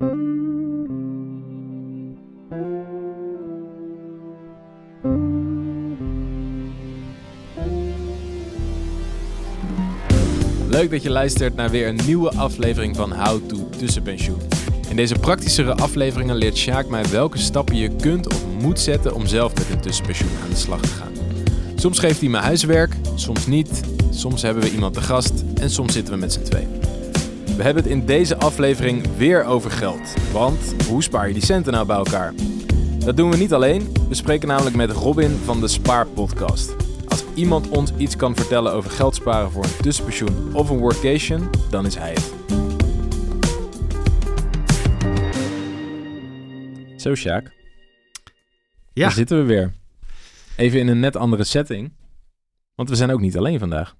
Leuk dat je luistert naar weer een nieuwe aflevering van How to Tussenpensioen. In deze praktischere afleveringen leert Sjaak mij welke stappen je kunt of moet zetten om zelf met een tussenpensioen aan de slag te gaan. Soms geeft hij me huiswerk, soms niet, soms hebben we iemand te gast en soms zitten we met z'n twee. We hebben het in deze aflevering weer over geld. Want hoe spaar je die centen nou bij elkaar? Dat doen we niet alleen. We spreken namelijk met Robin van de Spaarpodcast. Als iemand ons iets kan vertellen over geld sparen voor een tussenpensioen of een workation, dan is hij het. Zo, Sjaak. Ja. Daar zitten we weer. Even in een net andere setting. Want we zijn ook niet alleen vandaag.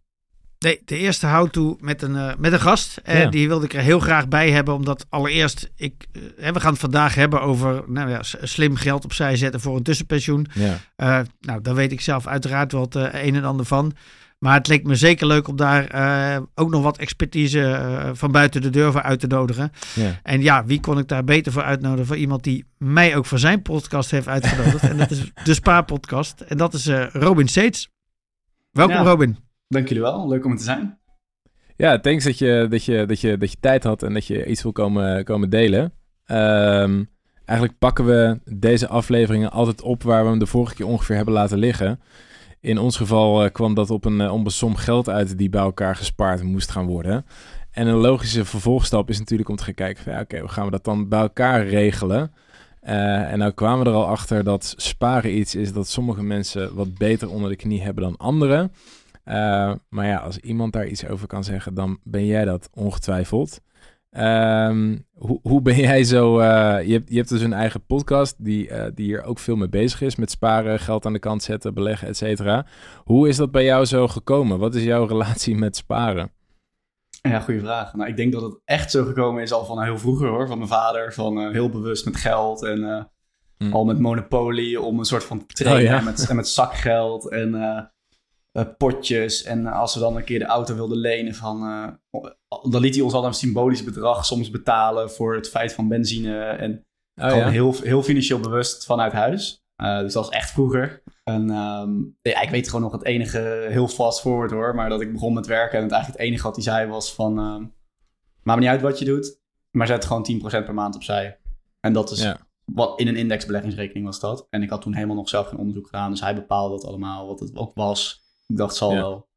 Nee, de eerste how-to met een, eh, met een gast. Eh, Ja. Die wilde ik er heel graag bij hebben. Omdat allereerst, ik, eh, we gaan het vandaag hebben over nou ja, slim geld opzij zetten voor een tussenpensioen. Ja. Eh, nou, daar weet ik zelf uiteraard wel het een en ander van. Maar het leek me zeker leuk om daar eh, ook nog wat expertise eh, van buiten de deur voor uit te nodigen. ja. En ja, wie kon ik daar beter voor uitnodigen? Voor iemand die mij ook voor zijn podcast heeft uitgenodigd. en dat is de Spaarpodcast. En dat is eh, Robin Seets. Welkom Ja. Robin. Dank jullie wel, leuk om te zijn. Ja, thanks dat je, dat, je, dat, je, dat je tijd had en dat je iets wil komen, komen delen. Ehm, eigenlijk pakken we deze afleveringen altijd op waar we hem de vorige keer ongeveer hebben laten liggen. In ons geval eh, kwam dat op een uh, som geld uit die bij elkaar gespaard moest gaan worden. En een logische vervolgstap is natuurlijk om te gaan kijken van ja, oké, hoe gaan we dat dan bij elkaar regelen? Uh, en nou kwamen we er al achter dat sparen iets is dat sommige mensen wat beter onder de knie hebben dan anderen. Uh, maar ja, als iemand daar iets over kan zeggen, dan ben jij dat ongetwijfeld. Um, hoe, hoe ben jij zo... Uh, je, hebt, je hebt dus een eigen podcast die, uh, die hier ook veel mee bezig is. Met sparen, geld aan de kant zetten, beleggen, et cetera. Hoe is dat bij jou zo gekomen? Wat is jouw relatie met sparen? Ja, goede vraag. Nou, ik denk dat het echt zo gekomen is al van heel vroeger hoor. Van mijn vader, van uh, heel bewust met geld en hmm. al met Monopoly om een soort van te trainen oh, ja. en, met, en met zakgeld en potjes. En als we dan een keer de auto wilden lenen van... Uh, dan liet hij ons al een symbolisch bedrag soms betalen voor het feit van benzine. En oh, gewoon ja. heel, heel financieel bewust vanuit huis. Uh, dus dat was echt vroeger. En um, ja, ik weet gewoon nog het enige, heel fast forward hoor, maar dat ik begon met werken en het eigenlijk het enige wat hij zei was van, uh, maakt me niet uit wat je doet, maar zet gewoon 10% per maand opzij. En dat is, ja. wat in een indexbeleggingsrekening was dat. En ik had toen helemaal nog zelf geen onderzoek gedaan, dus hij bepaalde dat allemaal, wat het ook was. Ik dacht, zal ja. wel.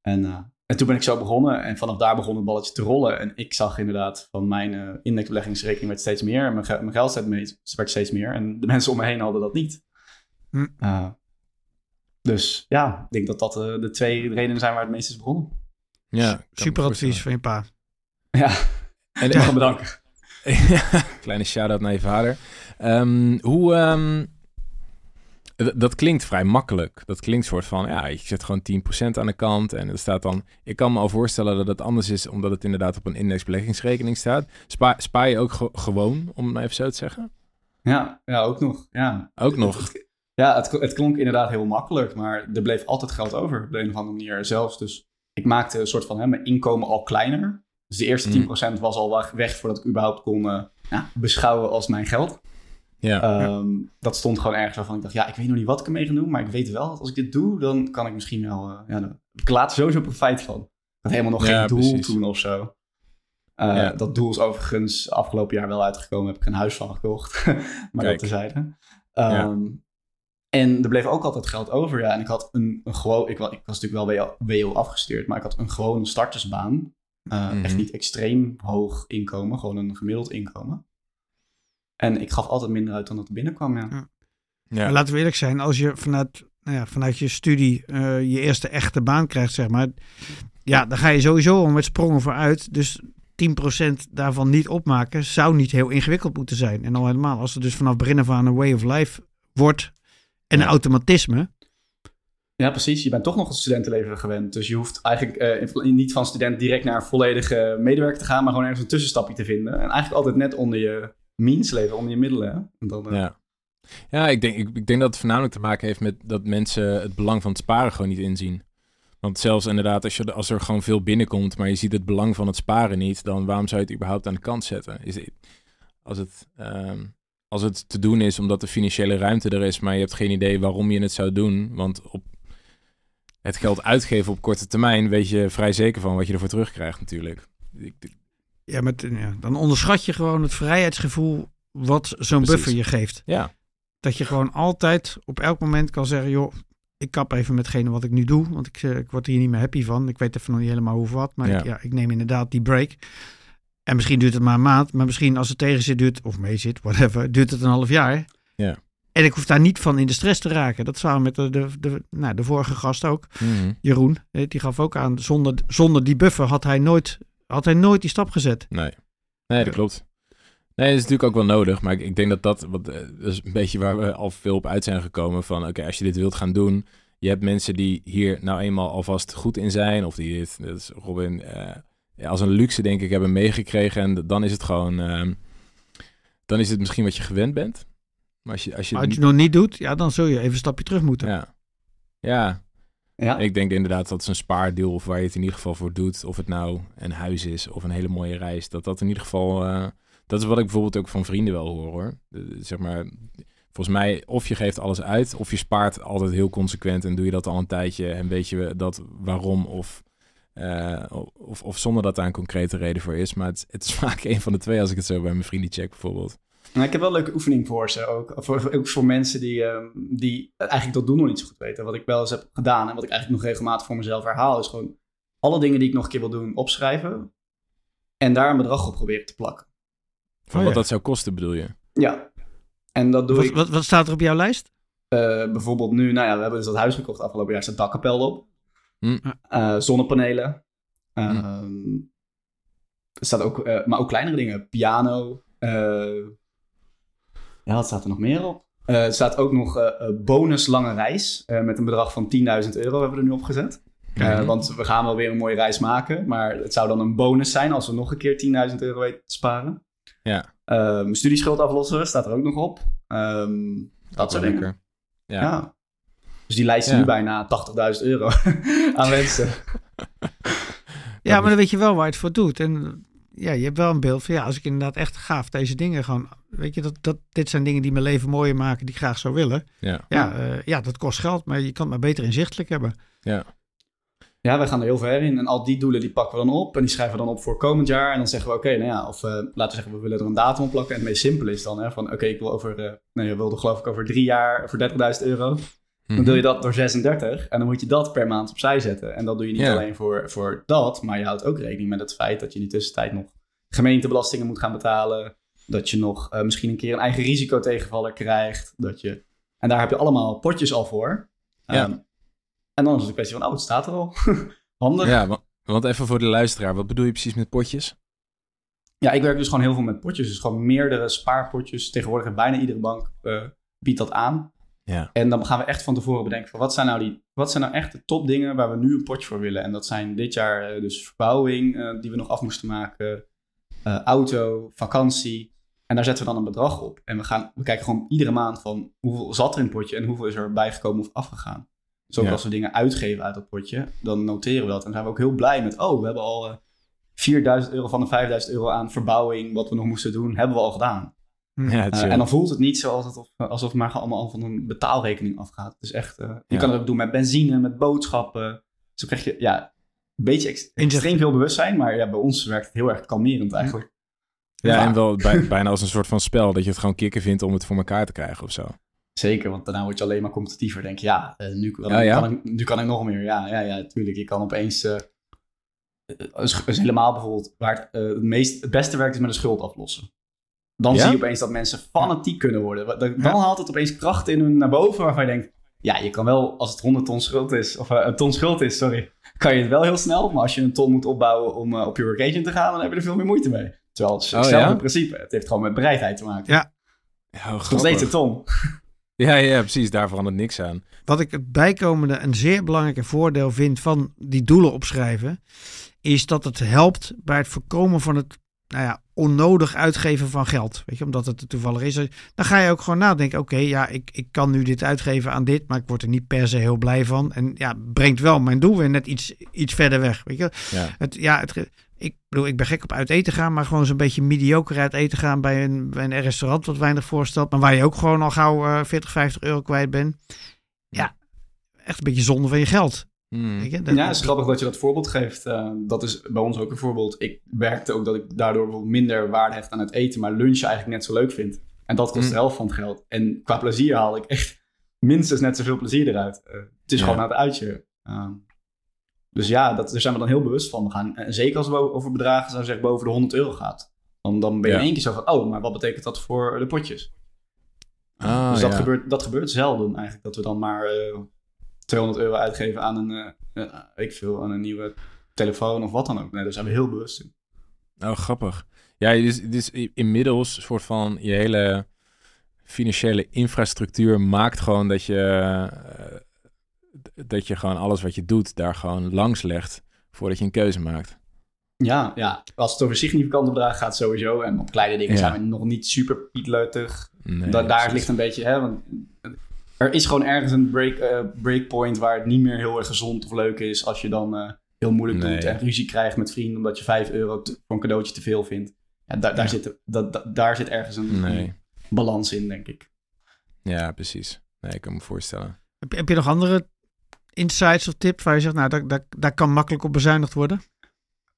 En, uh, en toen ben ik zo begonnen en vanaf daar begon het balletje te rollen. En ik zag inderdaad van mijn uh, indexbeleggingsrekening werd steeds meer. Mijn, ge mijn geld werd steeds meer. En de mensen om me heen hadden dat niet. Hm. Uh, dus ja, ik denk dat dat uh, de twee redenen zijn waar het meest is begonnen. Ja, super advies van je pa. Ja, en ik mag hem bedanken. Kleine shout-out naar je vader. Um, hoe... Um, dat klinkt vrij makkelijk. Dat klinkt soort van, ja, je zet gewoon 10% aan de kant en er staat dan... Ik kan me al voorstellen dat het anders is, omdat het inderdaad op een indexbeleggingsrekening staat. Spa, spaar je ook ge gewoon, om het maar even zo te zeggen? Ja, ja ook nog. Ja. Ook nog? Ja, het, het klonk inderdaad heel makkelijk, maar er bleef altijd geld over op de een of andere manier zelfs. Dus ik maakte een soort van hè, mijn inkomen al kleiner. Dus de eerste 10% mm. was al weg voordat ik überhaupt kon uh, ja, beschouwen als mijn geld. Ja. Um, dat stond gewoon ergens waarvan ik dacht, ja, ik weet nog niet wat ik ermee ga doen, maar ik weet wel dat als ik dit doe, dan kan ik misschien wel, uh, ja, dan ik later sowieso profijt van. Ik had helemaal nog ja, geen doel precies. toen of zo. Uh, Ja. Dat doel is overigens afgelopen jaar wel uitgekomen, heb ik een huis van gekocht, maar Kijk. dat terzijde. Ja. Um, En er bleef ook altijd geld over, ja. En ik had een, een gewoon, ik, ik was natuurlijk wel WO, afgestuurd, maar ik had een gewone startersbaan. Uh, Mhm. Echt niet extreem hoog inkomen, gewoon een gemiddeld inkomen. En ik gaf altijd minder uit dan dat er binnenkwam, ja. Ja. Ja. Maar laten we eerlijk zijn, als je vanuit, nou ja, vanuit je studie eh, je eerste echte baan krijgt, zeg maar. Ja, dan ga je sowieso al met sprongen vooruit. Dus 10% daarvan niet opmaken zou niet heel ingewikkeld moeten zijn. En al helemaal als het dus vanaf begin af aan een way of life wordt en Ja. een automatisme. Ja, precies. Je bent toch nog het studentenleven gewend. Dus je hoeft eigenlijk eh, niet van student direct naar een volledige medewerker te gaan, maar gewoon ergens een tussenstapje te vinden. En eigenlijk altijd net onder je means leven, onder je middelen. Hè? Eh, Ja. Ja, ik denk, ik, ik denk dat het voornamelijk te maken heeft met dat mensen het belang van het sparen gewoon niet inzien. Want zelfs inderdaad, als, je, als er gewoon veel binnenkomt, maar je ziet het belang van het sparen niet, dan waarom zou je het überhaupt aan de kant zetten? Is, als het, ehm, als het te doen is omdat de financiële ruimte er is, maar je hebt geen idee waarom je het zou doen. Want op het geld uitgeven op korte termijn weet je vrij zeker van wat je ervoor terugkrijgt natuurlijk. Ja, met, ja, dan onderschat je gewoon het vrijheidsgevoel wat zo'n buffer je geeft. Ja. Dat je gewoon altijd op elk moment kan zeggen, joh, ik kap even metgene wat ik nu doe, want ik, ik word hier niet meer happy van. Ik weet even nog niet helemaal hoe wat, maar ja. Ik, ja, ik neem inderdaad die break. En misschien duurt het maar een maand, maar misschien als het tegen zit, duurt, of mee zit, whatever, duurt het een half jaar. Ja. En ik hoef daar niet van in de stress te raken. Dat zou met de, de, de, nou, de vorige gast ook. Mhm. Jeroen, die gaf ook aan, zonder, zonder die buffer had hij, nooit, had hij nooit die stap gezet. Nee, nee dat klopt. Nee, dat is natuurlijk ook wel nodig. Maar ik, ik denk dat dat, wat, eh, dat is een beetje waar we al veel op uit zijn gekomen. Van oké, als je dit wilt gaan doen. Je hebt mensen die hier nou eenmaal alvast goed in zijn. Of die dit, dat is Robin, uh, ja, als een luxe denk ik hebben meegekregen. En dan is het gewoon, uh, dan is het misschien wat je gewend bent. Maar als je, als je, als je het nog niet doet, ja, dan zul je even een stapje terug moeten. Ja, ja. Ja. Ik denk inderdaad dat een spaardeel of waar je het in ieder geval voor doet. Of het nou een huis is of een hele mooie reis. Dat dat in ieder geval, uh, dat is wat ik bijvoorbeeld ook van vrienden wel hoor hoor. Zeg maar, volgens mij of je geeft alles uit of je spaart altijd heel consequent en doe je dat al een tijdje en weet je dat waarom of... Uh, of, of zonder dat daar een concrete reden voor is. Maar het, het is vaak een van de twee als ik het zo bij mijn vrienden check bijvoorbeeld. Nou, ik heb wel een leuke oefening voor ze ook. Voor, ook voor mensen die, uh, die eigenlijk dat doen nog niet zo goed weten. Wat ik wel eens heb gedaan en wat ik eigenlijk nog regelmatig voor mezelf herhaal, is gewoon alle dingen die ik nog een keer wil doen opschrijven. En daar een bedrag op proberen te plakken. Van oh, wat ja. dat zou kosten, bedoel je? Ja. En dat doe wat, ik. Wat, wat staat er op jouw lijst? Uh, bijvoorbeeld nu, nou ja, we hebben dus dat huis gekocht afgelopen jaar, staat dakkapel op. Hm. Uh, zonnepanelen. Hm. Er staat ook, maar ook kleinere dingen. Piano. Ja, wat staat er nog meer op? Uh, er staat ook nog uh, bonus lange reis. Uh, met een bedrag van 10.000 euro hebben we er nu opgezet. Mm-hmm. Want we gaan wel weer een mooie reis maken. Maar het zou dan een bonus zijn als we nog een keer 10.000 euro weten te sparen. Ja. Mijn studieschuld aflossen staat er ook nog op. Um, dat soort dingen. Ja. ja. Dus die lijst is ja. nu bijna 80.000 euro aan mensen. Ja, maar dan weet je wel waar je het voor doet. En ja, je hebt wel een beeld van ja, als ik inderdaad echt gaaf deze dingen gewoon, weet je, dat, dat dit zijn dingen die mijn leven mooier maken, die ik graag zou willen. Ja, ja, uh, ja dat kost geld, maar je kan het maar beter inzichtelijk hebben. Ja. Ja, we gaan er heel ver in. En al die doelen die pakken we dan op. En die schrijven we dan op voor komend jaar. En dan zeggen we, oké, okay, nou ja, of uh, laten we zeggen, we willen er een datum op plakken. En het meest simpele is dan, hè, van oké, okay, ik wil over, uh, nee, je wilde geloof ik over drie jaar voor 30.000 euro. Dan doe je dat door 36 en dan moet je dat per maand opzij zetten. En dat doe je niet alleen voor, voor dat, maar je houdt ook rekening met het feit dat je in die tussentijd nog gemeentebelastingen moet gaan betalen. Dat je nog uh, misschien een keer een eigen risicotegenvaller krijgt. Dat je... En daar heb je allemaal potjes al voor. Ja. Um, en dan is het een kwestie van, oh, het staat er al. Handig. Ja, want, want even voor de luisteraar, wat bedoel je precies met potjes? Ja, ik werk dus gewoon heel veel met potjes. Dus gewoon meerdere spaarpotjes. Tegenwoordig bijna iedere bank uh, biedt dat aan. Ja. En dan gaan we echt van tevoren bedenken van wat zijn nou die, wat zijn nou echt de topdingen waar we nu een potje voor willen. En dat zijn dit jaar uh, dus verbouwing uh, die we nog af moesten maken, uh, auto, vakantie. En daar zetten we dan een bedrag op. En we, gaan, we kijken gewoon iedere maand van hoeveel zat er in het potje en hoeveel is er bijgekomen of afgegaan. Dus ook Ja. als we dingen uitgeven uit dat potje, dan noteren we dat. En zijn we ook heel blij met, oh, we hebben al eh 4000 euro van de 5000 euro aan verbouwing, wat we nog moesten doen, hebben we al gedaan. Ja, het is Eh, en dan voelt het niet zo alsof, het- alsof het maar allemaal al van een betaalrekening afgaat. Is echt, eh, je Ja. kan het ook doen met benzine, met boodschappen. Zo krijg je ja, een beetje ex- extreem veel bewustzijn, maar ja, bij ons werkt het heel erg kalmerend eigenlijk. ja, Ja. en wel bij- bijna als een soort van spel, dat je het gewoon kicken vindt om het voor elkaar te krijgen of zo. Zeker, want daarna word je alleen maar competitiever. Denk je, ja, eh, nu, kan, Ja, ja. Kan ik, nu kan ik nog meer. Ja, ja, ja, tuurlijk. Je kan opeens... eh, eh, is, is helemaal bijvoorbeeld waar het, eh, het, meest, het beste werkt is met een schuld aflossen. Dan Ja? zie je opeens dat mensen fanatiek kunnen worden. Dan, dan Ja. haalt het opeens kracht in hun naar boven waarvan je denkt... Ja, je kan wel, als het 100 ton schuld is, of eh, een ton schuld is, sorry, kan je het wel heel snel. Maar als je een ton moet opbouwen om eh, op je workation te gaan, dan heb je er veel meer moeite mee. Terwijl het is Oh, hetzelfde ja? principe. Het heeft gewoon met bereidheid te maken. Ja. Nog steeds een ton. Ja, ja, precies. Daar verandert niks aan. Wat ik het bijkomende een zeer belangrijke voordeel vind van die doelen opschrijven, is dat het helpt bij het voorkomen van het nou ja, onnodig uitgeven van geld. Weet je, omdat het er toevallig is. Dan ga je ook gewoon nadenken, oké, ja, ik, ik kan nu dit uitgeven aan dit, maar ik word er niet per se heel blij van. En ja, brengt wel mijn doel weer net iets, iets verder weg. Weet je? Ja. Het, ja, het, ik bedoel, ik ben gek op uit eten gaan, maar gewoon zo'n beetje mediocre uit eten gaan bij een, bij een restaurant wat weinig voorstelt, maar waar je ook gewoon al gauw uh, 40, 50 euro kwijt bent. Ja, echt een beetje zonde van je geld. Hmm. ja, het is grappig dat je dat voorbeeld geeft. Uh, dat is bij ons ook een voorbeeld. Ik werkte ook dat ik daardoor minder waarde hecht aan het eten, maar lunchen eigenlijk net zo leuk vind. En dat kost mm. de helft van het geld. En qua plezier haal ik echt minstens net zoveel plezier eruit. Uh, het is gewoon naar het uitje. Uh, dus ja, dat, daar zijn we dan heel bewust van. We gaan, en zeker als het over bedragen zou zeggen boven de 100 euro gaat. Dan, dan ben je in één keer zo van, oh, maar wat betekent dat voor de potjes? Ah, dus dat, gebeurt, dat gebeurt zelden eigenlijk. Dat we dan maar 200 euro uitgeven aan een, uh, ik veel, aan een nieuwe telefoon of wat dan ook. Nee, daar zijn we heel bewust in. Oh, grappig. Ja, dus, dus inmiddels een soort van je hele financiële infrastructuur maakt gewoon dat je, uh, dat je gewoon alles wat je doet daar gewoon langs legt voordat je een keuze maakt. Ja, ja, als het over significante bedragen gaat sowieso. En op kleine dingen zijn we nog niet super pietleutig. Nee, daar ligt een beetje, hè, want er is gewoon ergens een break, uh, breakpoint waar het niet meer heel erg gezond of leuk is als je dan uh, heel moeilijk doet en ruzie krijgt met vrienden omdat je 5 euro voor een cadeautje te veel vindt. Ja, daar, daar, Zit, dat, daar zit ergens een, balans in, denk ik. Ja, precies. Nee, ik kan me voorstellen. Heb je, heb je nog andere insights of tips waar je zegt, nou, daar, daar, daar kan makkelijk op bezuinigd worden?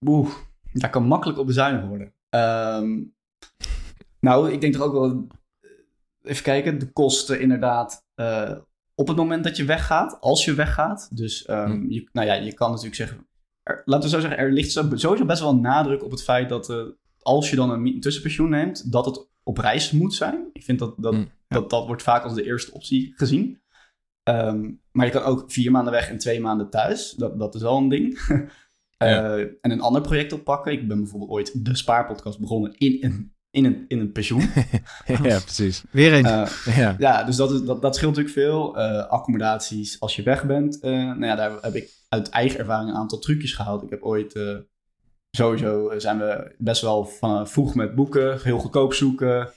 Oeh, daar kan makkelijk op bezuinigd worden. Um, nou, ik denk toch ook wel even kijken, de kosten inderdaad uh, op het moment dat je weggaat, als je weggaat. Dus um, je, nou ja, je kan natuurlijk zeggen, er, laten we zo zeggen, er ligt sowieso best wel nadruk op het feit dat uh, als je dan een tussenpensioen neemt, dat het op reis moet zijn. Ik vind dat dat, mm, dat, dat wordt vaak als de eerste optie gezien. Um, maar je kan ook vier maanden weg en twee maanden thuis. Dat, dat is wel een ding. uh, en een ander project oppakken. Ik ben bijvoorbeeld ooit de Spaarpodcast begonnen in een in een, in een pensioen. ja, precies. Weer een. Uh, ja. ja, dus dat, is, dat, dat scheelt natuurlijk veel. Uh, accommodaties als je weg bent. Uh, nou ja, daar heb ik uit eigen ervaring een aantal trucjes gehaald. Ik heb ooit, sowieso zijn we best wel van, vroeg met boeken, heel goedkoop zoeken.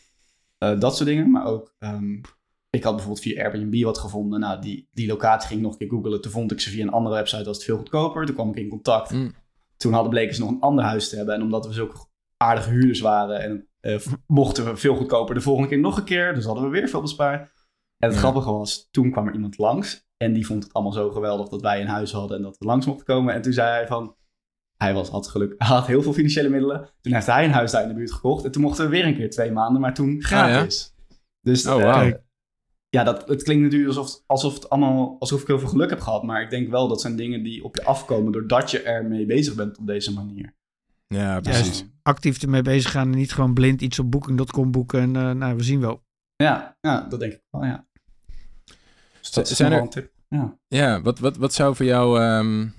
dat soort dingen. Maar ook, um, ik had bijvoorbeeld via Airbnb wat gevonden. Nou, die, die locatie ging ik nog een keer googlen. Toen vond ik ze via een andere website, was het veel goedkoper. Toen kwam ik in contact. Mm. Toen hadden bleken ze nog een ander huis te hebben. En omdat we zulke aardige huurders waren en uh, mochten we veel goedkoper de volgende keer nog een keer. Dus hadden we weer veel bespaard. En het grappige was, toen kwam er iemand langs. En die vond het allemaal zo geweldig dat wij een huis hadden en dat we langs mochten komen. En toen zei hij van, hij was, had geluk, had heel veel financiële middelen. Toen heeft hij een huis daar in de buurt gekocht. En toen mochten we weer een keer twee maanden, maar toen ah, gratis. Dus oh, wow. uh, ja, dat, het klinkt natuurlijk alsof, alsof, het allemaal, alsof ik heel veel geluk heb gehad. Maar ik denk wel dat zijn dingen die op je afkomen doordat je ermee bezig bent op deze manier. Ja, precies. Actief ermee bezig gaan en niet gewoon blind iets op booking.com boeken en uh, nou, we zien wel. Ja, ja, dat denk ik wel, ja. Dus dat is een tip. Ja, ja wat, wat, wat zou voor jou... Um,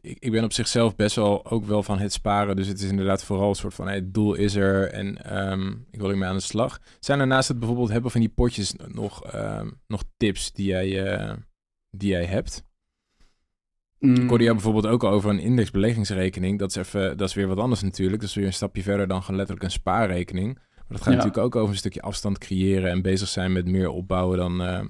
ik, ik ben op zichzelf best wel ook wel van het sparen. Dus het is inderdaad vooral een soort van... Hey, het doel is er en um, ik wil ermee aan de slag. Zijn er naast het bijvoorbeeld hebben van die potjes nog, um, nog tips die jij, uh, die jij hebt? Mm. Jou bijvoorbeeld ook over een indexbeleggingsrekening. Dat is, even, dat is weer wat anders natuurlijk. Dat is weer een stapje verder dan gewoon letterlijk een spaarrekening. Maar dat gaat natuurlijk ook over een stukje afstand creëren en bezig zijn met meer opbouwen dan, uh,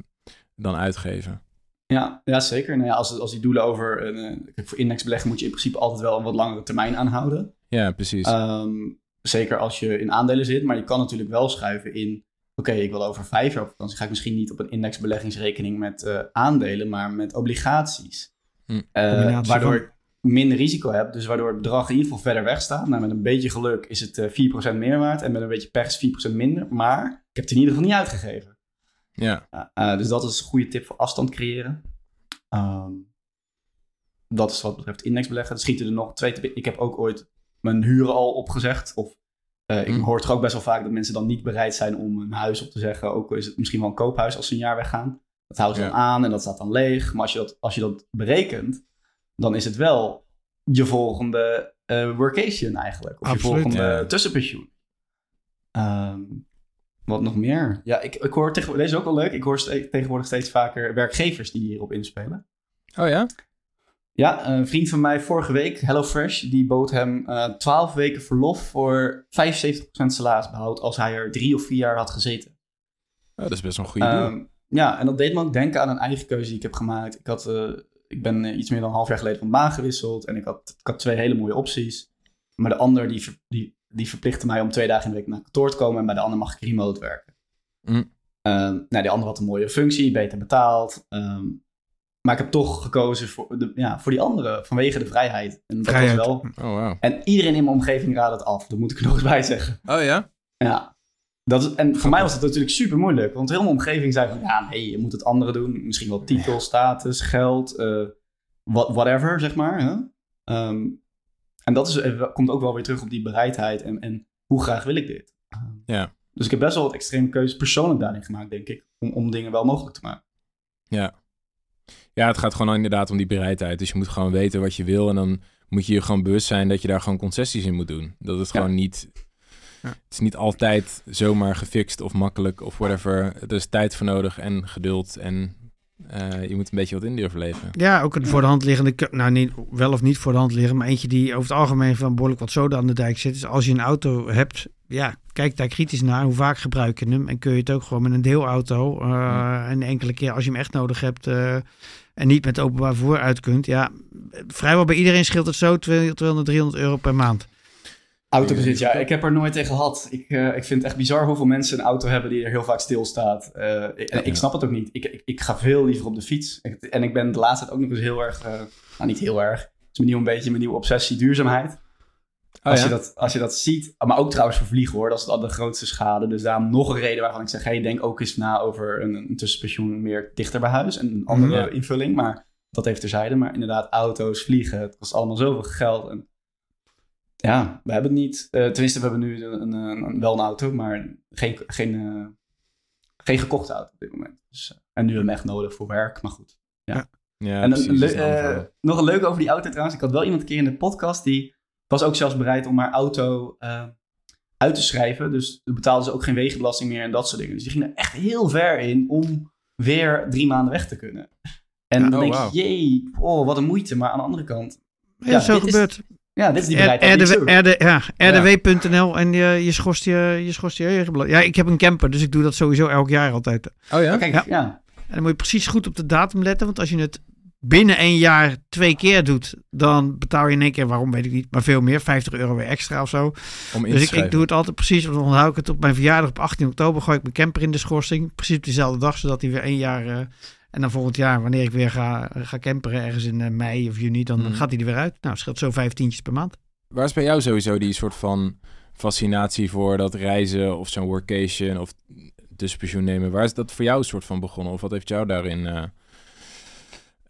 dan uitgeven. Ja, ja zeker. Nou ja, als, als die doelen over uh, voor indexbeleggen moet je in principe altijd wel een wat langere termijn aanhouden. Ja, precies. Um, zeker als je in aandelen zit, maar je kan natuurlijk wel schuiven in. Oké, ik wil over vijf jaar op vakantie. Ga ik misschien niet op een indexbeleggingsrekening met uh, aandelen, maar met obligaties. Hm. Uh, waardoor ik minder risico heb. Dus waardoor het bedrag in ieder geval verder weg staat. Nou, met een beetje geluk is het uh, eh, 4% meer waard. En met een beetje pech is 4% minder. Maar ik heb het in ieder geval niet uitgegeven. Ja. Uh, dus dat is een goede tip voor afstand creëren. Um, dat is wat betreft indexbeleggen. Er schieten er nog twee te Ik heb ook ooit mijn huren al opgezegd. Of uh, ik hm. hoor toch ook best wel vaak dat mensen dan niet bereid zijn om een huis op te zeggen. Ook is het misschien wel een koophuis als ze een jaar weggaan. Dat houden ze dan aan en dat staat dan leeg. Maar als je dat, als je dat berekent, dan is het wel je volgende uh, workation eigenlijk. Of je volgende tussenpensioen. Um, wat nog meer? Ja, ik, ik hoor tegenwoordig, deze is ook wel leuk. Ik hoor tegenwoordig steeds vaker werkgevers die hierop inspelen. Oh ja? Ja, een vriend van mij vorige week, HelloFresh, die bood hem uh, eh, 12 weken verlof voor 75% salarisbehoud als hij er drie of vier jaar had gezeten. Oh, dat is best wel een goede um, ja, en dat deed me ook denken aan een eigen keuze die ik heb gemaakt. Ik, had, uh, ik ben uh, iets meer dan een half jaar geleden van baan gewisseld. En ik had, ik had twee hele mooie opties. maar de ander die, die, die verplichtte mij om twee dagen in de week naar kantoor te komen. En bij de ander mag ik remote werken. Mm. nou, die ander had een mooie functie, beter betaald. Ehm, maar ik heb toch gekozen voor, de, ja, voor die andere, vanwege de vrijheid. En dat vrijheid. was wel. Oh, wow. En iedereen in mijn omgeving raadde het af. Dat moet ik er nog eens bij zeggen. Oh ja? Ja. Dat is, en voor mij was het natuurlijk super moeilijk. Want heel mijn omgeving zei van, ja, nee, je moet het andere doen. Misschien wel titel, status, geld, uh, whatever, zeg maar. Hè? Ehm, en dat is, eh, komt ook wel weer terug op die bereidheid en, en hoe graag wil ik dit. Ja. Dus ik heb best wel wat extreme keuzes persoonlijk daarin gemaakt, denk ik. Om, om dingen wel mogelijk te maken. Ja. Ja, het gaat gewoon inderdaad om die bereidheid. Dus je moet gewoon weten wat je wil. En dan moet je je gewoon bewust zijn dat je daar gewoon concessies in moet doen. Dat het gewoon niet... Ja. Het is niet altijd zomaar gefixt of makkelijk of whatever. Er is tijd voor nodig en geduld en uh, je moet een beetje wat in durven leven. Ja, ook een voor de hand liggende, nou niet, wel of niet voor de hand liggen, maar eentje die over het algemeen van behoorlijk wat zoden aan de dijk zit. is als je een auto hebt, ja, kijk daar kritisch naar. Hoe vaak gebruik je hem? En kun je het ook gewoon met een deelauto uh, en enkele keer als je hem echt nodig hebt uh, en niet met openbaar vervoer uit kunt. Ja, vrijwel bij iedereen scheelt het zo 200, 300 euro per maand. Autobezit, ja. Ik heb er nooit tegen gehad. Ik, uh, ik vind het echt bizar hoeveel mensen een auto hebben die er heel vaak stilstaat. Uh, en ik snap het ook niet. Ik, ik, ik, ga veel liever op de fiets. En ik ben de laatste tijd ook nog eens heel erg... Uh, nou, niet heel erg. Het is mijn nieuw een beetje mijn nieuwe obsessie duurzaamheid. Oh, als, je dat, als je dat ziet, maar ook trouwens voor vliegen hoor, dat is dan de grootste schade. Dus daarom nog een reden waarvan ik zeg, hey, denk ook eens na over een, een tussenpensioen meer dichter bij huis. En een andere invulling, maar dat heeft terzijde. Maar inderdaad, auto's, vliegen, het kost allemaal zoveel geld. En ja, we hebben het niet. Uh, tenminste, we hebben nu een, een, een, wel een auto, maar geen, geen, uh, geen gekochte auto op dit moment. Dus, uh, en nu hebben we hem echt nodig voor werk, maar goed. Ja. ja. en nog een leuke over die auto trouwens. Ik had wel iemand een keer in de podcast die was ook zelfs bereid om haar auto uit te schrijven. Dus dan betaalden ze ook geen wegenbelasting meer en dat soort dingen. Dus die gingen er echt heel ver in om weer drie maanden weg te kunnen. En dan oh, denk je, jee, oh, wat een moeite. Maar aan de andere kant... Ja, ja zo gebeurt. Ja, dit is die bereidheid. ja, rdw.nl en je, je schorst je, je schorst je Ja, ik heb een camper, dus ik doe dat sowieso elk jaar altijd. Oh ja? Kijk, ja. En dan moet je precies goed op de datum letten, want als je het binnen een jaar twee keer doet, dan betaal je in één keer, waarom weet ik niet, maar veel meer, 50 euro weer extra of zo. Om dus ik, ik, doe het altijd precies, want dan onthoud ik het op mijn verjaardag op 18 oktober, gooi ik mijn camper in de schorsing, precies op diezelfde dag, zodat hij weer één jaar... Uh, en dan volgend jaar, wanneer ik weer ga, ga camperen ergens in uh, mei of juni, dan mhm. gaat hij er weer uit. Nou, scheelt zo vijftientjes per maand. Waar is bij jou sowieso die soort van fascinatie voor dat reizen of zo'n workation of tussenpensioen nemen? Waar is dat voor jou een soort van begonnen? Of wat heeft jou daarin uh,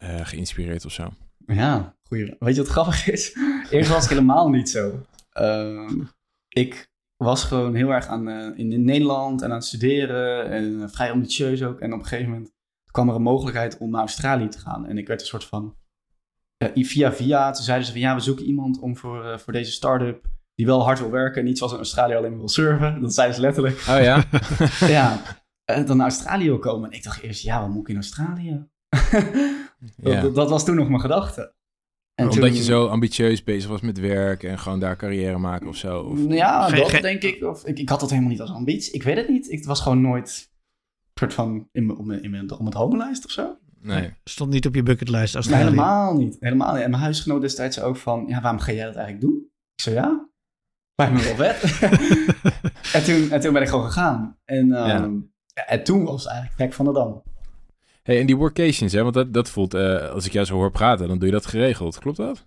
uh, geïnspireerd of zo? Ja, goeie. Weet je wat grappig is? Eerst was ik helemaal niet zo. Uh, ik was gewoon heel erg aan, uh, in, in, Nederland en aan het studeren en vrij ambitieus ook. En op een gegeven moment kwam er een mogelijkheid om naar Australië te gaan. En ik werd een soort van uh, via via, toen zeiden ze van ja, we zoeken iemand om voor, uh, voor deze start-up die wel hard wil werken en niet zoals in Australië alleen maar wil surfen. Dat zeiden ze letterlijk. Oh ja? ja. En dan naar Australië wil komen. En ik dacht eerst, ja, wat moet ik in Australië? ja. dat, dat, was toen nog mijn gedachte. En Omdat je zo ambitieus bezig was met werk en gewoon daar carrière maken of zo? Of... Ja, dat denk ik. Of, ik. Ik had dat helemaal niet als ambitie. Ik weet het niet. Ik was gewoon nooit soort van in, in, in, om het homenlijst of zo. Nee. Stond niet op je bucketlijst als nee, helemaal niet. Helemaal niet. En mijn huisgenoot destijds ook van, ja, waarom ga jij dat eigenlijk doen? Ik zei, ja, lijkt me wel vet. en, toen, en toen ben ik gewoon gegaan. En, um, ja. en toen was het eigenlijk gek van de dam. Hey, en die workations, hè, want dat, dat voelt, uh, als ik jou zo hoor praten, dan doe je dat geregeld. Klopt dat?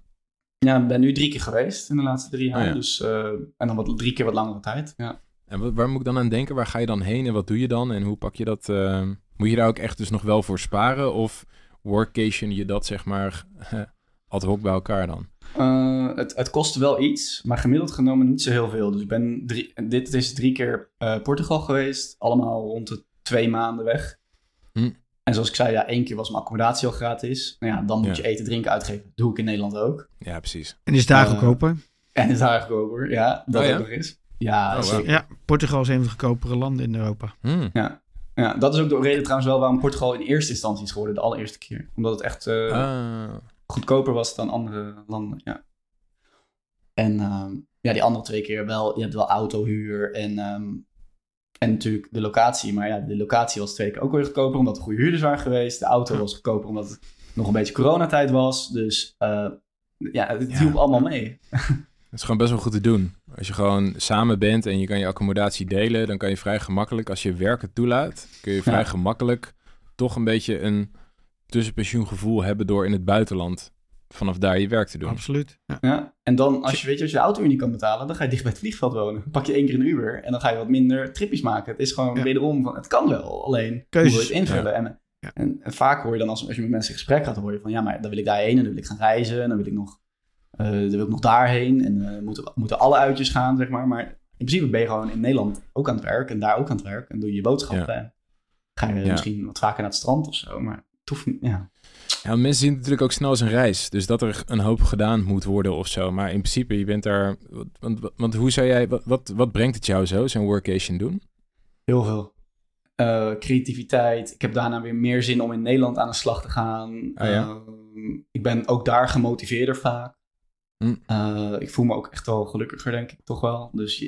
Ja, ik ben nu drie keer geweest in de laatste drie jaar. Oh, dus, uh, en dan wat, drie keer wat langere tijd. Ja. En waar moet ik dan aan denken? Waar ga je dan heen en wat doe je dan? En hoe pak je dat? Uh, moet je daar ook echt dus nog wel voor sparen? Of workation je dat zeg maar ad hoc bij elkaar dan? Uh, het, het kost wel iets, maar gemiddeld genomen niet zo heel veel. Dus ik ben drie, dit is drie keer uh, Portugal geweest. Allemaal rond de twee maanden weg. Hm. En zoals ik zei, ja, één keer was mijn accommodatie al gratis. Nou ja, dan moet je eten, drinken uitgeven. doe ik in Nederland ook. Ja, precies. En is daar goedkoper? En is daar goedkoper, ja. Dat oh, ook nog eens. Ja, oh, ja, Portugal is een van de goedkopere landen in Europa. Hmm. Ja. ja, dat is ook de reden trouwens wel waarom Portugal in eerste instantie is geworden, de allereerste keer. Omdat het echt uh, goedkoper was dan andere landen, ja. En uh, ja, die andere twee keer wel, je hebt wel autohuur en, um, en natuurlijk de locatie. Maar ja, de locatie was twee keer ook weer goedkoper, omdat er goede huurders waren geweest. De auto was goedkoper, omdat het nog een beetje coronatijd was. Dus uh, ja, het hielp allemaal mee. Het is gewoon best wel goed te doen. Als je gewoon samen bent en je kan je accommodatie delen, dan kan je vrij gemakkelijk, als je werk het toelaat, kun je vrij gemakkelijk toch een beetje een tussenpensioengevoel hebben door in het buitenland vanaf daar je werk te doen. Absoluut. Ja. ja. En dan, als je weet, als je de auto niet kan betalen, dan ga je dicht bij het vliegveld wonen. Dan pak je één keer een Uber en dan ga je wat minder tripjes maken. Het is gewoon wederom van, het kan wel, alleen Keuzes. hoe je het invullen. En, en, en, vaak hoor je dan, als, als je met mensen in gesprek gaat, hoor je van, ja, maar dan wil ik daarheen en dan wil ik gaan reizen en dan wil ik nog, dan wil ik nog daarheen en uh, moeten, moeten alle uitjes gaan, zeg maar. Maar in principe ben je gewoon in Nederland ook aan het werk en daar ook aan het werk en doe je je boodschappen. En ga je misschien wat vaker naar het strand of zo, maar het hoeft niet, ja. Ja, mensen zien het natuurlijk ook snel als een reis. Dus dat er een hoop gedaan moet worden of zo. Maar in principe, je bent daar... Want, want hoe zou jij... Wat, wat, brengt het jou zo, zo'n workation doen? Heel veel. Uh, creativiteit. Ik heb daarna weer meer zin om in Nederland aan de slag te gaan. Ja? uh, ik ben ook daar gemotiveerder vaak. Hm. Uh, ik voel me ook echt wel gelukkiger, denk ik toch wel. Dus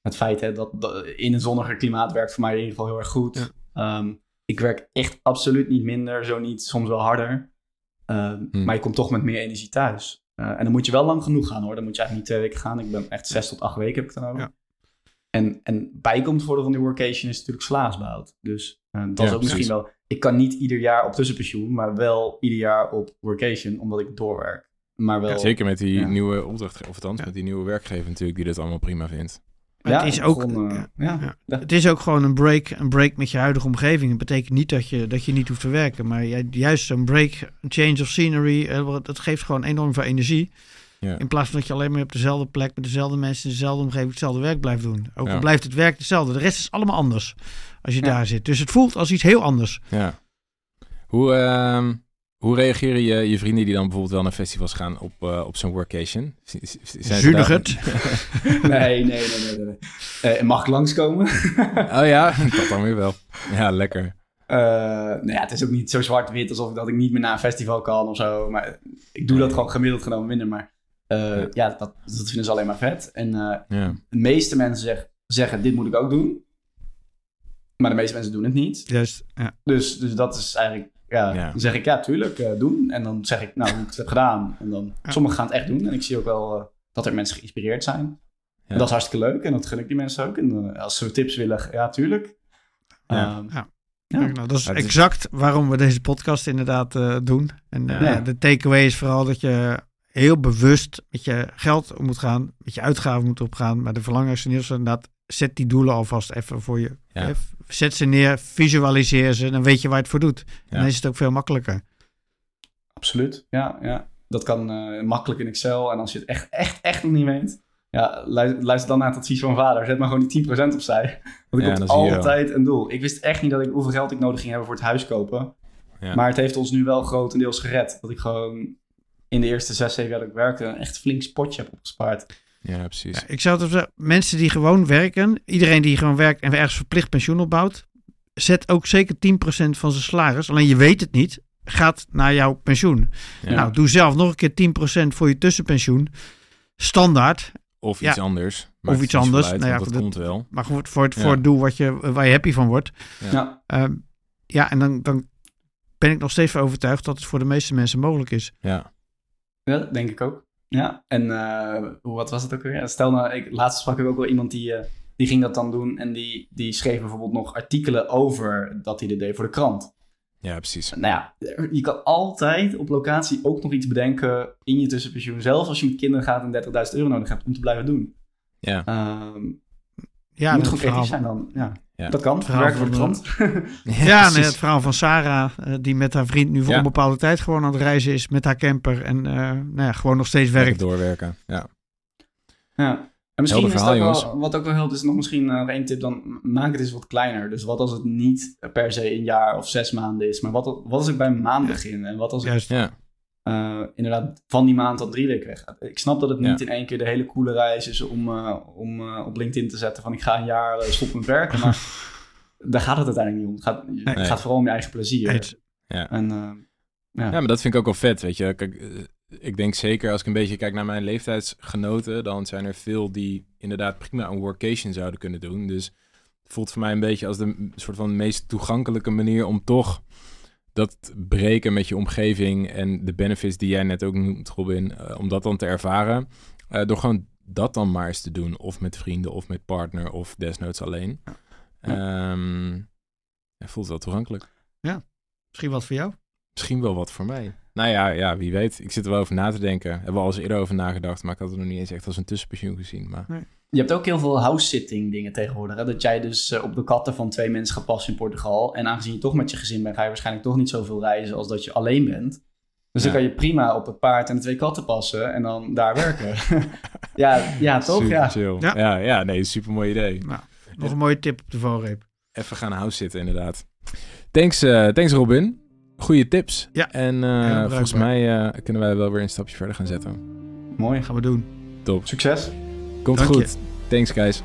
het feit hè, dat, dat, in een zonniger klimaat werkt voor mij in ieder geval heel erg goed. Ja. Um, ik werk echt absoluut niet minder, zo niet, soms wel harder. Ehm, hmm. Maar je komt toch met meer energie thuis. Uh, en dan moet je wel lang genoeg gaan hoor. Dan moet je eigenlijk niet twee weken gaan. Ik ben echt zes tot acht weken heb ik dan over. Ja. En, en bijkomt voordeel van die workation is natuurlijk slaasbout. Dus uh, dat is ook misschien wel... Ik kan niet ieder jaar op tussenpensioen, maar wel ieder jaar op workation, omdat ik doorwerk. Maar wel, zeker met die nieuwe opdracht, of althans met die nieuwe werkgever natuurlijk, die dit allemaal prima vindt ja, het, is ook, uh, ja, het is ook gewoon een break, een break met je huidige omgeving. Het betekent niet dat je, dat je niet hoeft te werken. Maar juist zo'n break, een change of scenery, uh, dat geeft gewoon enorm veel energie. In plaats van dat je alleen maar op dezelfde plek met dezelfde mensen, dezelfde omgeving, hetzelfde werk blijft doen. Ook al blijft het werk hetzelfde. De rest is allemaal anders als je daar zit. Dus het voelt als iets heel anders. Ja. Hoe, uh, hoe reageren je, je vrienden die dan bijvoorbeeld wel naar festivals gaan op, uh, op zo'n workation? Zuinig het? nee, nee, nee, nee. nee. Uh, mag ik langskomen? oh ja, dat dan weer wel. Ja, lekker. Uh, nou ja, het is ook niet zo zwart-wit alsof dat ik niet meer naar een festival kan of zo. Maar ik doe dat gewoon gemiddeld genomen minder. Maar ja, ja dat, dat vinden ze alleen maar vet. En ja. de meeste mensen zeg, zeggen, dit moet ik ook doen. Maar de meeste mensen doen het niet. Juist, ja. dus, dus dat is eigenlijk ja, dan zeg ik ja, tuurlijk, uh, doen. En dan zeg ik, nou, hoe ik het heb gedaan. En dan, sommigen gaan het echt doen. En ik zie ook wel uh, dat er mensen geïnspireerd zijn. En dat is hartstikke leuk. En dat gun ik die mensen ook. En uh, als ze tips willen, ja, tuurlijk. Ja. Ehm, ja. Nou, dat is exact waarom we deze podcast inderdaad doen. En de takeaway is vooral dat je heel bewust met je geld om moet gaan, met je uitgaven moet opgaan. Maar de belangrijkste nieuws is inderdaad, zet die doelen alvast even voor je. Ja zet ze neer, visualiseer ze, dan weet je waar het voor doet. En dan is het ook veel makkelijker. Absoluut, ja. ja. Dat kan uh, makkelijk in Excel. En als je het echt, echt, echt nog niet weet, ja, luister dan naar het advies van vader. Zet maar gewoon die 10% opzij. Want ik ja, altijd een doel. Ik wist echt niet dat ik, hoeveel geld ik nodig ging hebben voor het huis kopen. Ja. Maar het heeft ons nu wel grotendeels gered. Dat ik gewoon in de eerste zes, zeven jaar dat ik werkte... een echt flink spotje heb opgespaard. Ja, precies. Ja, ik zou het zeggen, mensen die gewoon werken, iedereen die gewoon werkt en ergens verplicht pensioen opbouwt, zet ook zeker 10% van zijn salaris, alleen je weet het niet, gaat naar jouw pensioen. Nou, doe zelf nog een keer 10% voor je tussenpensioen, standaard. Of iets anders. Of iets anders. nou ja, dat komt wel. Maar voor, voor het, voor het doel wat je, waar je happy van wordt. Ja, um, ja en dan, dan ben ik nog steeds van overtuigd dat het voor de meeste mensen mogelijk is. Ja, ja denk ik ook. Ja, en uh, wat was het ook weer? Stel nou, ik, laatst sprak ik ook wel iemand die, uh, die ging dat dan doen en die, die schreef bijvoorbeeld nog artikelen over dat hij dit deed voor de krant. Ja, precies. Nou ja, je kan altijd op locatie ook nog iets bedenken in je tussenpensioen. Zelfs als je met kinderen gaat en 30.000 euro nodig hebt om te blijven doen. Ja. Um, ja, moet gewoon creatief zijn dan. Ja. Ja. Dat kan, werken voor de krant. ja, nee, het verhaal van Sarah, uh, die met haar vriend nu voor een bepaalde tijd gewoon aan het reizen is met haar camper. En uh, nou ja, gewoon nog steeds werkt. doorwerken, ja. Ja, en misschien verhaal, is dat wel, wat ook wel helpt, is nog misschien nog één tip, dan maak het eens wat kleiner. Dus wat als het niet per se een jaar of zes maanden is, maar wat, wat als ik bij een maand begin? En wat als Juist. ik uh, inderdaad van die maand tot drie weken weg gaat. Ik snap dat het niet in één keer de hele coole reis is om, uh, om uh, op LinkedIn te zetten van ik ga een jaar stoppen met werken. Maar daar gaat het uiteindelijk niet om. Het gaat, nee. het gaat vooral om je eigen plezier. Ja. En, ja. ja, maar dat vind ik ook wel vet, weet je. Kijk, ik denk zeker als ik een beetje kijk naar mijn leeftijdsgenoten, dan zijn er veel die inderdaad prima een workation zouden kunnen doen. Dus het voelt voor mij een beetje als de soort van meest toegankelijke manier om toch dat breken met je omgeving en de benefits die jij net ook noemt, Robin, uh, om dat dan te ervaren, uh, door gewoon dat dan maar eens te doen, of met vrienden, of met partner, of desnoods alleen. Ja. Um, voelt wel toegankelijk. Ja, misschien wat voor jou? Misschien wel wat voor mij. Nou ja, ja, wie weet. Ik zit er wel over na te denken. Hebben we al eens eerder over nagedacht, maar ik had het nog niet eens echt als een tussenpensioen gezien. Maar... Nee. Je hebt ook heel veel house-sitting dingen tegenwoordig. Hè? Dat jij dus eh, op de katten van twee mensen gaat passen in Portugal. En aangezien je toch met je gezin bent, ga je waarschijnlijk toch niet zoveel reizen als dat je alleen bent. Dus dan kan je prima op het paard en de twee katten passen en dan daar werken. ja, ja, toch? Super ja. Chill. Ja. ja. Ja, nee, super mooi idee. Nou, nog een mooie tip op de valreep. Even gaan house zitten, inderdaad. Thanks, uh, thanks Robin. Goede tips. Ja. En uh, volgens mij uh, kunnen wij wel weer een stapje verder gaan zetten. Mooi. Gaan we doen. Top. Succes. Komt Dank goed. Thanks, guys.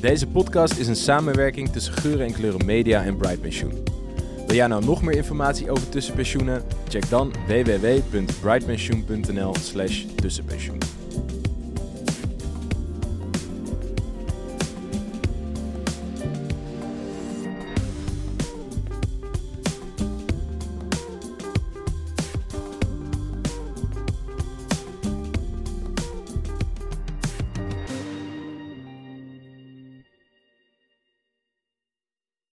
Deze podcast is een samenwerking tussen Geuren en Kleuren Media en Bright Pensioen. Wil jij nou nog meer informatie over tussenpensioenen? Check dan www.brightpensioen.nl slash tussenpensioen.